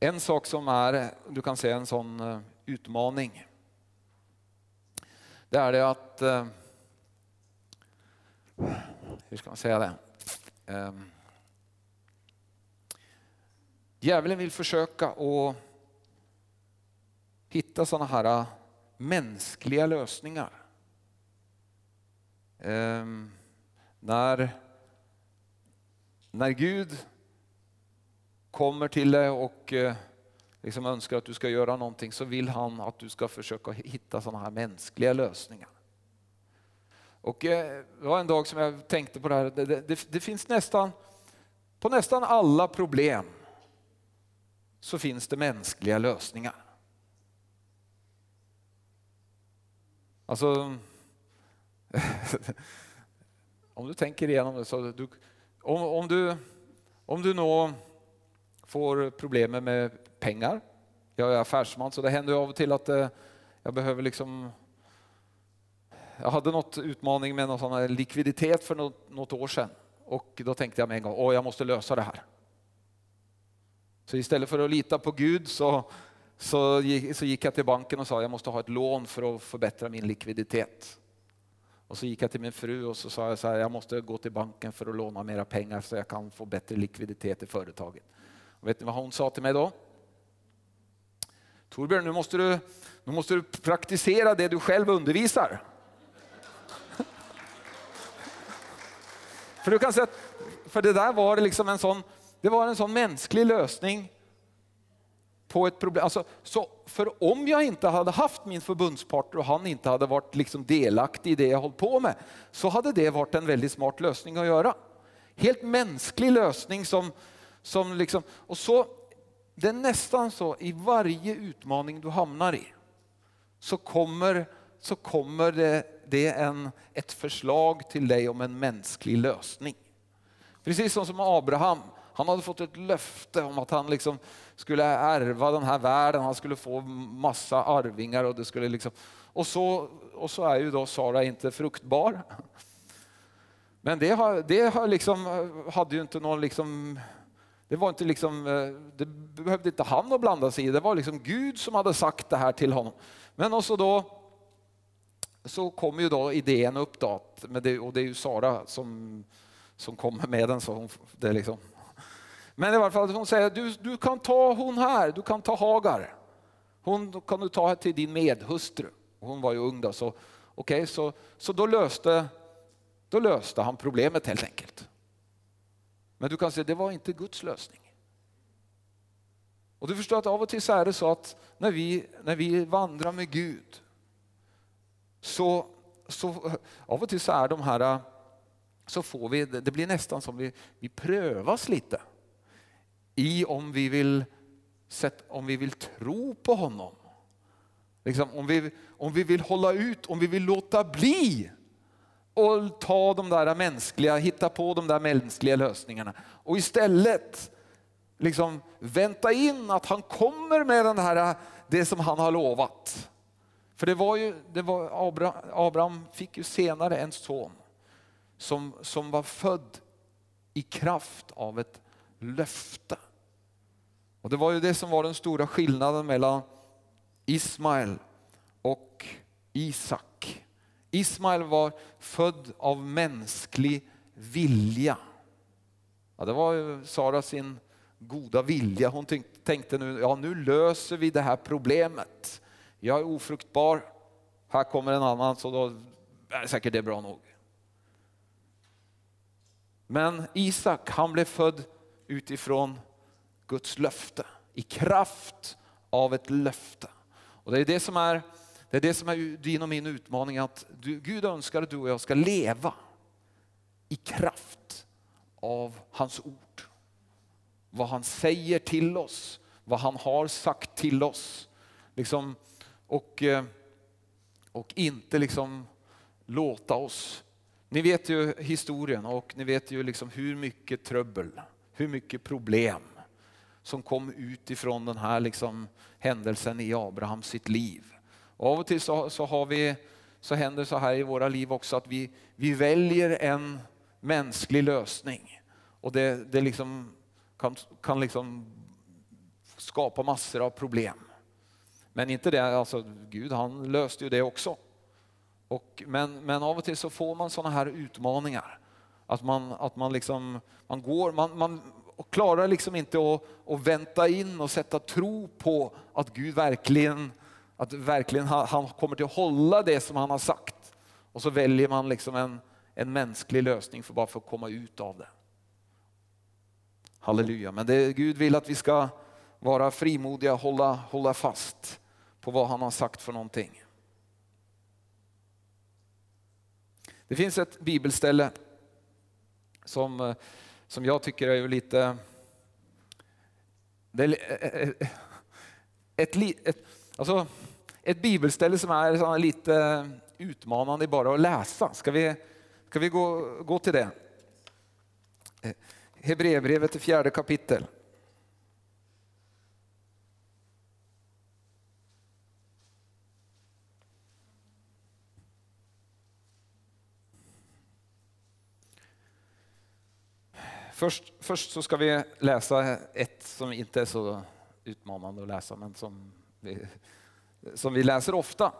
en sak som är, du kan säga en sån eh, utmaning. Det är det att, eh, hur ska man säga det? Um, djävulen vill försöka att hitta sådana här mänskliga lösningar. Ehm, när, när Gud kommer till dig och eh, liksom önskar att du ska göra någonting så vill han att du ska försöka hitta sådana här mänskliga lösningar. Och eh, det var en dag som jag tänkte på det här, det, det, det finns nästan, på nästan alla problem så finns det mänskliga lösningar. Alltså, om du tänker igenom det så du, om, om, du, om du nå får problem med pengar. Jag är affärsman så det händer av och till att eh, jag behöver liksom jag hade något utmaning med någon sån likviditet för något, något, år sedan och då tänkte jag med en gång, åh jag måste lösa det här. Så istället för att lita på Gud så, så, gick, så gick jag till banken och sa, jag måste ha ett lån för att förbättra min likviditet. Och så gick jag till min fru och så sa jag så här, jag måste gå till banken för att låna mera pengar så jag kan få bättre likviditet i företaget. Och vet ni vad hon sa till mig då? Torbjörn, nu måste du, nu måste du praktisera det du själv undervisar. för du kan säga för det där var liksom en sån, det var en sån mänsklig lösning på ett problem. Alltså, så för om jag inte hade haft min förbundspartner och han inte hade varit liksom delaktig i det jag hållit på med, så hade det varit en väldigt smart lösning att göra. Helt mänsklig lösning som, som liksom, och så, det är nästan så i varje utmaning du hamnar i, så kommer, så kommer det, det en, ett förslag till dig om en mänsklig lösning. Precis som som Abraham, han hade fått ett löfte om att han liksom skulle ärva den här världen, han skulle få massa arvingar och det skulle liksom... Och så, och så är ju då Sara inte fruktbar. Men det, har, det har liksom, hade ju inte någon liksom... Det var inte liksom, det behövde inte han att blanda sig i, det var liksom Gud som hade sagt det här till honom. Men också då så kommer ju då idén upp då, och det är ju Sara som, som kommer med den. Så hon, det liksom, men i alla fall, hon säger du, du kan ta hon här, du kan ta Hagar. Hon kan du ta till din medhustru. Hon var ju ung då, så, okay, så, så då, löste, då löste han problemet helt enkelt. Men du kan säga det var inte Guds lösning. Och du förstår att av och till så är det så att när vi, när vi vandrar med Gud så, så av och till så är de här, så får vi, det blir nästan som vi, vi prövas lite i om vi vill, om vi vill tro på honom. Liksom, om, vi, om vi vill hålla ut, om vi vill låta bli och ta de där mänskliga, hitta på de där mänskliga lösningarna och istället liksom vänta in att han kommer med den här, det som han har lovat. För det var ju, det var Abraham, Abraham fick ju senare en son som, som var född i kraft av ett löfte. Och Det var ju det som var den stora skillnaden mellan Ismael och Isak. Ismael var född av mänsklig vilja. Ja, det var ju Sara sin goda vilja. Hon tänkte nu, ja nu löser vi det här problemet. Jag är ofruktbar, här kommer en annan så då är säkert det bra nog. Men Isak han blev född utifrån Guds löfte, i kraft av ett löfte. Och det är det som är, det är, det som är din och min utmaning, att du, Gud önskar att du och jag ska leva i kraft av hans ord. Vad han säger till oss, vad han har sagt till oss. Liksom, och, eh, och inte liksom låta oss ni vet ju historien och ni vet ju liksom hur mycket trubbel, hur mycket problem som kom utifrån den här liksom händelsen i Abrahams sitt liv. Och av och till så, så, har vi, så händer så här i våra liv också att vi, vi väljer en mänsklig lösning. Och det, det liksom kan, kan liksom skapa massor av problem. Men inte det, alltså Gud han löste ju det också. Och, men, men av och till så får man sådana här utmaningar. Att man, att man, liksom, man, går, man, man och klarar liksom inte att, att vänta in och sätta tro på att Gud verkligen, att verkligen han kommer till att hålla det som han har sagt. Och så väljer man liksom en, en mänsklig lösning för bara för att komma ut av det. Halleluja, men det, Gud vill att vi ska vara frimodiga, hålla, hålla fast på vad han har sagt för någonting. Det finns ett bibelställe som, eh, som jag tycker är lite... Det är eh, eh, eh, ett, ett, ett, alltså, ett bibelställe som är lite utmanande bara att läsa. Ska vi, ska vi gå, gå till det? Hebreerbrevet i fjärde kapitel. Först, först så ska vi läsa ett som inte är så utmanande att läsa, men som vi, som vi läser ofta.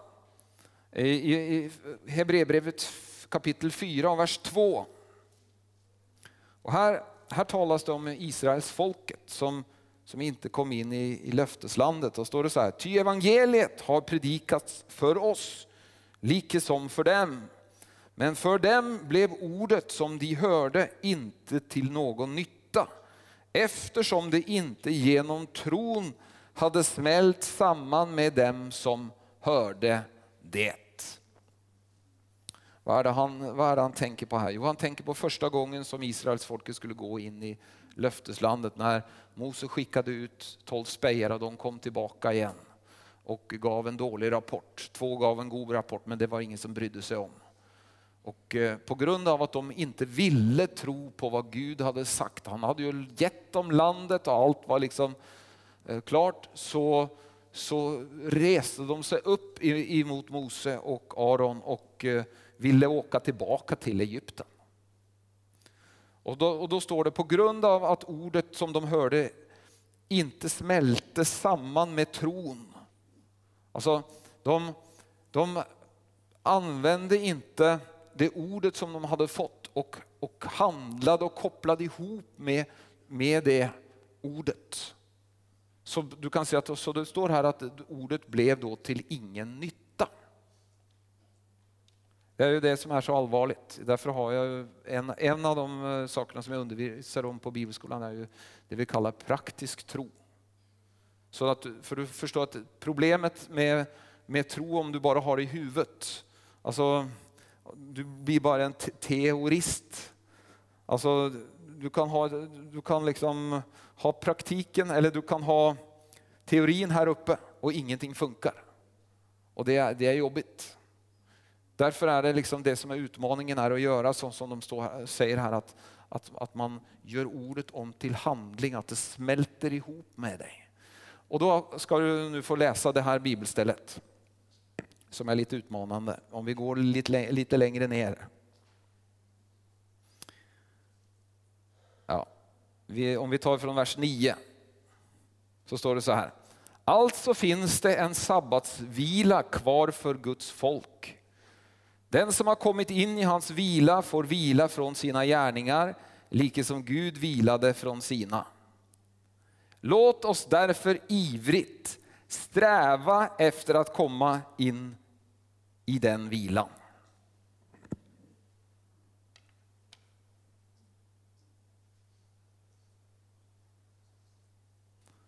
I, i Hebreerbrevet kapitel 4 vers 2. Och här, här talas det om Israels folket som, som inte kom in i, i löfteslandet. Då står det så här, ty evangeliet har predikats för oss, like som för dem. Men för dem blev ordet som de hörde inte till någon nytta, eftersom det inte genom tron hade smält samman med dem som hörde det. Vad är, det han, vad är det han tänker på här? Jo, han tänker på första gången som Israels folket skulle gå in i löfteslandet när Mose skickade ut tolv spejare och de kom tillbaka igen och gav en dålig rapport. Två gav en god rapport men det var ingen som brydde sig om. Och eh, på grund av att de inte ville tro på vad Gud hade sagt, han hade ju gett dem landet och allt var liksom eh, klart, så, så reste de sig upp emot Mose och Aron och eh, ville åka tillbaka till Egypten. Och då, och då står det på grund av att ordet som de hörde inte smälte samman med tron. Alltså, de, de använde inte det ordet som de hade fått och, och handlade och kopplade ihop med, med det ordet. Så du kan se att så det står här att ordet blev då till ingen nytta. Det är ju det som är så allvarligt. Därför har jag en, en av de eh, sakerna som jag undervisar om på bibelskolan är ju det vi kallar praktisk tro. Så att, för du förstår att problemet med, med tro om du bara har det i huvudet, alltså du blir bara en teorist. Alltså, du kan, ha, du kan liksom ha praktiken eller du kan ha teorin här uppe och ingenting funkar. Och det är, det är jobbigt. Därför är det liksom det som är utmaningen är att göra så som de står, säger här att, att, att man gör ordet om till handling, att det smälter ihop med dig. Och då ska du nu få läsa det här bibelstället som är lite utmanande. Om vi går lite, lite längre ner. Ja. Vi, om vi tar från vers 9 så står det så här. Alltså finns det en sabbatsvila kvar för Guds folk. Den som har kommit in i hans vila får vila från sina gärningar, lika som Gud vilade från sina. Låt oss därför ivrigt sträva efter att komma in i den vilan.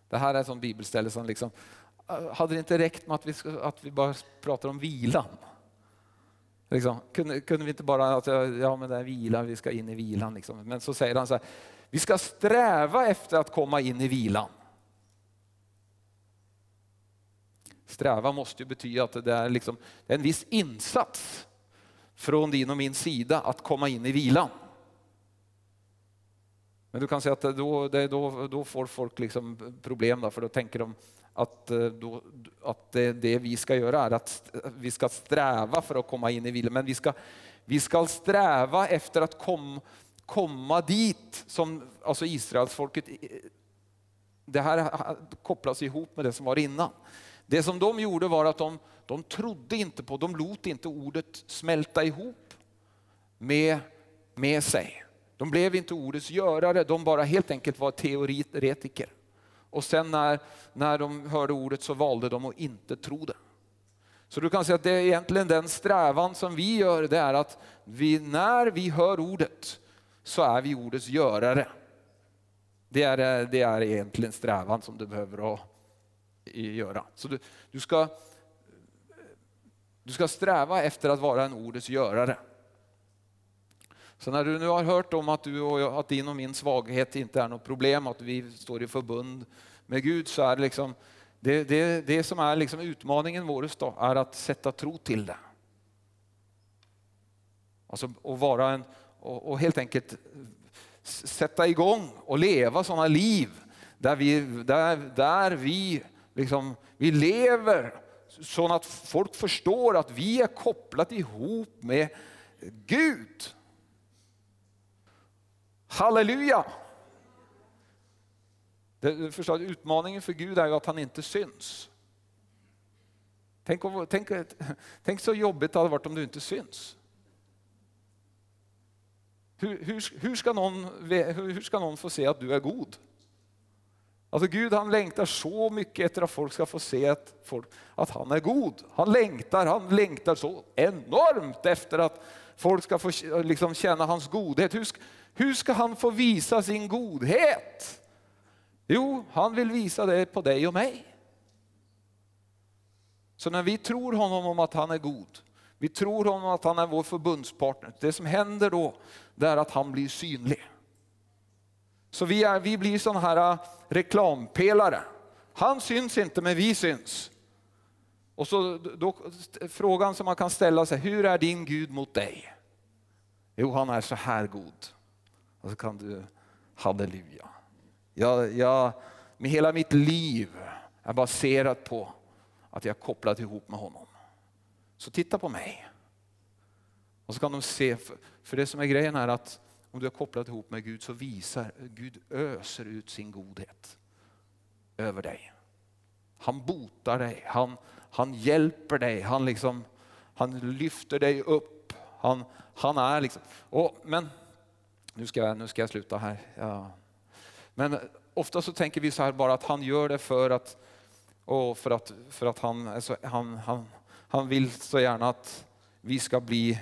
Det här är ett sånt bibelställe som liksom, eh, hade det inte räckt med att vi, att vi bara pratar om vilan? Liksom, kunde, kunde vi inte bara, att, eh, ja men det är vila, vi ska in i vilan. Liksom. Men så säger han så här, vi ska sträva efter att komma in i vilan. Sträva måste ju betyda att det är, liksom, en viss insats från din och min sida att komma in i vilan. Men du kan säga att då, då, då får folk liksom problem, då, för då tänker de att, eh, då, att det, det, vi ska göra är att vi ska sträva för att komma in i vilan. Men vi ska, vi ska sträva efter att kom, komma dit som alltså Israelsfolket. Det här kopplas ihop med det som var innan. Det som de gjorde var att de, de trodde inte på, de lot inte ordet smälta ihop med, med sig. De blev inte ordets görare, de bara helt enkelt var teoretiker. Och sen när, när de hörde ordet så valde de att inte tro det. Så du kan säga att det är egentligen den strävan som vi gör, det är att vi, när vi hör ordet så är vi ordets görare. Det är, det är egentligen strävan som du behöver ha, göra. Så du, du, ska, du ska sträva efter att vara en ordets görare. Så när du nu har hört om att, du och jag, att din och min svaghet inte är något problem, att vi står i förbund med Gud, så är det liksom, det, det, det som är liksom utmaningen vår är att sätta tro till det. Alltså att vara en, och, och helt enkelt sätta igång och leva sådana liv där vi, där, där vi, liksom, vi lever så att folk förstår att vi är kopplat ihop med Gud. Halleluja! Det, förstår, utmaningen för Gud är ju att han inte syns. Tänk, tänk, tänk så jobbigt det hade varit om du inte syns. Hur, hur, hur, ska någon, hur ska någon få se att du är god? Alltså Gud han längtar så mycket efter att folk ska få se att, folk, att han är god. Han längtar, han längtar så enormt efter att folk ska få liksom, känna hans godhet. Hur, hur ska han få visa sin godhet? Jo, han vill visa det på dig och mig. Så när vi tror honom om att han är god, vi tror honom att han är vår förbundspartner. Det som händer då, det är att han blir synlig. Så vi, är, vi blir sådana här äh, reklampelare. Han syns inte, men vi syns. Och så då, frågan som man kan ställa sig, hur är din Gud mot dig? Jo, han är så här god. Och så kan du, halleluja. Jag, jag, med hela mitt liv är baserat på att jag är kopplad ihop med honom. Så titta på mig. Och så kan de se, för det som är grejen är att om du är kopplad ihop med Gud så visar Gud öser ut sin godhet över dig. Han botar dig, han, han hjälper dig, han, liksom, han lyfter dig upp. Han, han är liksom, och, men nu ska, jag, nu ska jag sluta här. Ja. Men ofta så tänker vi så här bara att han gör det för att, och för att, för att han, alltså, han, han, han vill så gärna att vi ska bli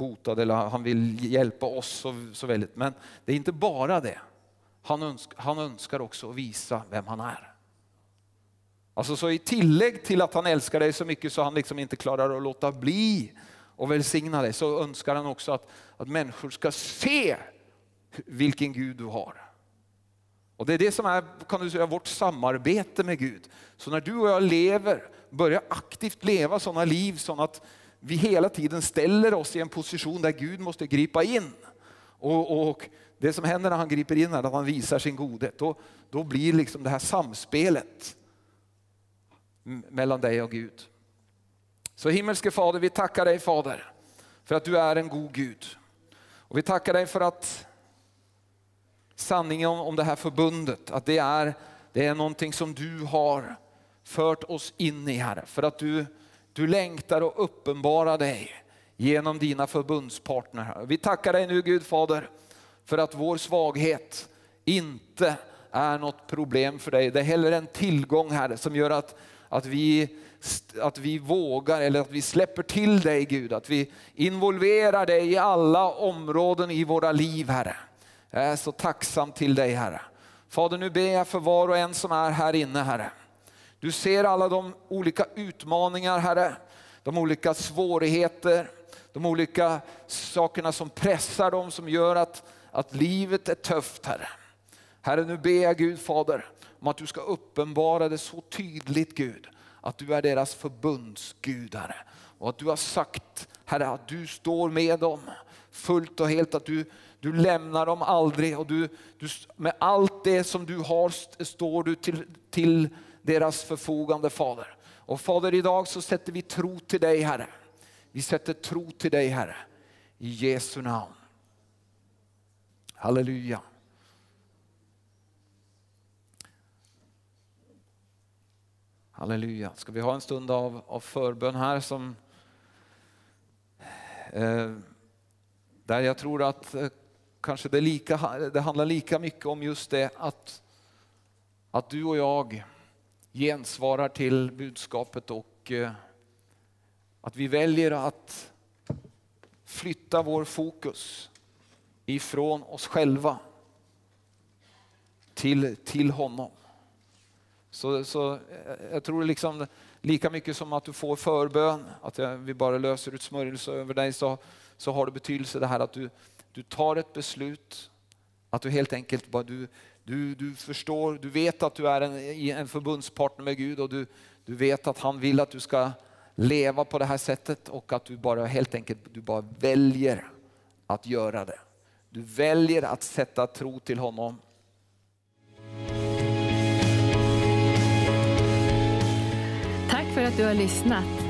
botad eller han vill hjälpa oss så, så väldigt. Men det är inte bara det. Han, önsk, han önskar också att visa vem han är. Alltså så i tillägg till att han älskar dig så mycket så han liksom inte klarar att låta bli och välsigna dig så önskar han också att, att människor ska se vilken Gud du har. Och Det är det som är kan du säga, vårt samarbete med Gud. Så när du och jag lever, börjar aktivt leva sådana liv så att vi hela tiden ställer oss i en position där Gud måste gripa in. Och, och Det som händer när han griper in är att han visar sin godhet. Då, då blir liksom det här samspelet mellan dig och Gud. Så himmelske Fader, vi tackar dig Fader för att du är en god Gud. Och vi tackar dig för att sanningen om det här förbundet, att det är, det är någonting som du har fört oss in i Herre. För att du, du längtar och uppenbarar dig genom dina förbundspartner. Vi tackar dig nu Gud Fader för att vår svaghet inte är något problem för dig. Det är heller en tillgång Herre som gör att, att, vi, att vi vågar eller att vi släpper till dig Gud. Att vi involverar dig i alla områden i våra liv Herre. Jag är så tacksam till dig Herre. Fader nu ber jag för var och en som är här inne Herre. Du ser alla de olika utmaningar Herre, de olika svårigheter, de olika sakerna som pressar dem, som gör att, att livet är tufft Herre. Herre nu ber jag Gud Fader om att du ska uppenbara det så tydligt Gud, att du är deras förbundsgud Herre. Och att du har sagt Herre att du står med dem fullt och helt, att du, du lämnar dem aldrig och du, du, med allt det som du har står du till, till deras förfogande Fader. Och Fader idag så sätter vi tro till dig Herre. Vi sätter tro till dig Herre. I Jesu namn. Halleluja. Halleluja. Ska vi ha en stund av, av förbön här som eh, där jag tror att eh, kanske det, lika, det handlar lika mycket om just det att, att du och jag gensvarar till budskapet och eh, att vi väljer att flytta vår fokus ifrån oss själva till, till honom. Så, så eh, jag tror liksom lika mycket som att du får förbön, att vi bara löser ut smörjelse över dig, så, så har det betydelse det här att du, du tar ett beslut, att du helt enkelt bara du, du, du förstår, du vet att du är en, en förbundspartner med Gud och du, du vet att han vill att du ska leva på det här sättet och att du bara helt enkelt du bara väljer att göra det. Du väljer att sätta tro till honom.
Tack för att du har lyssnat.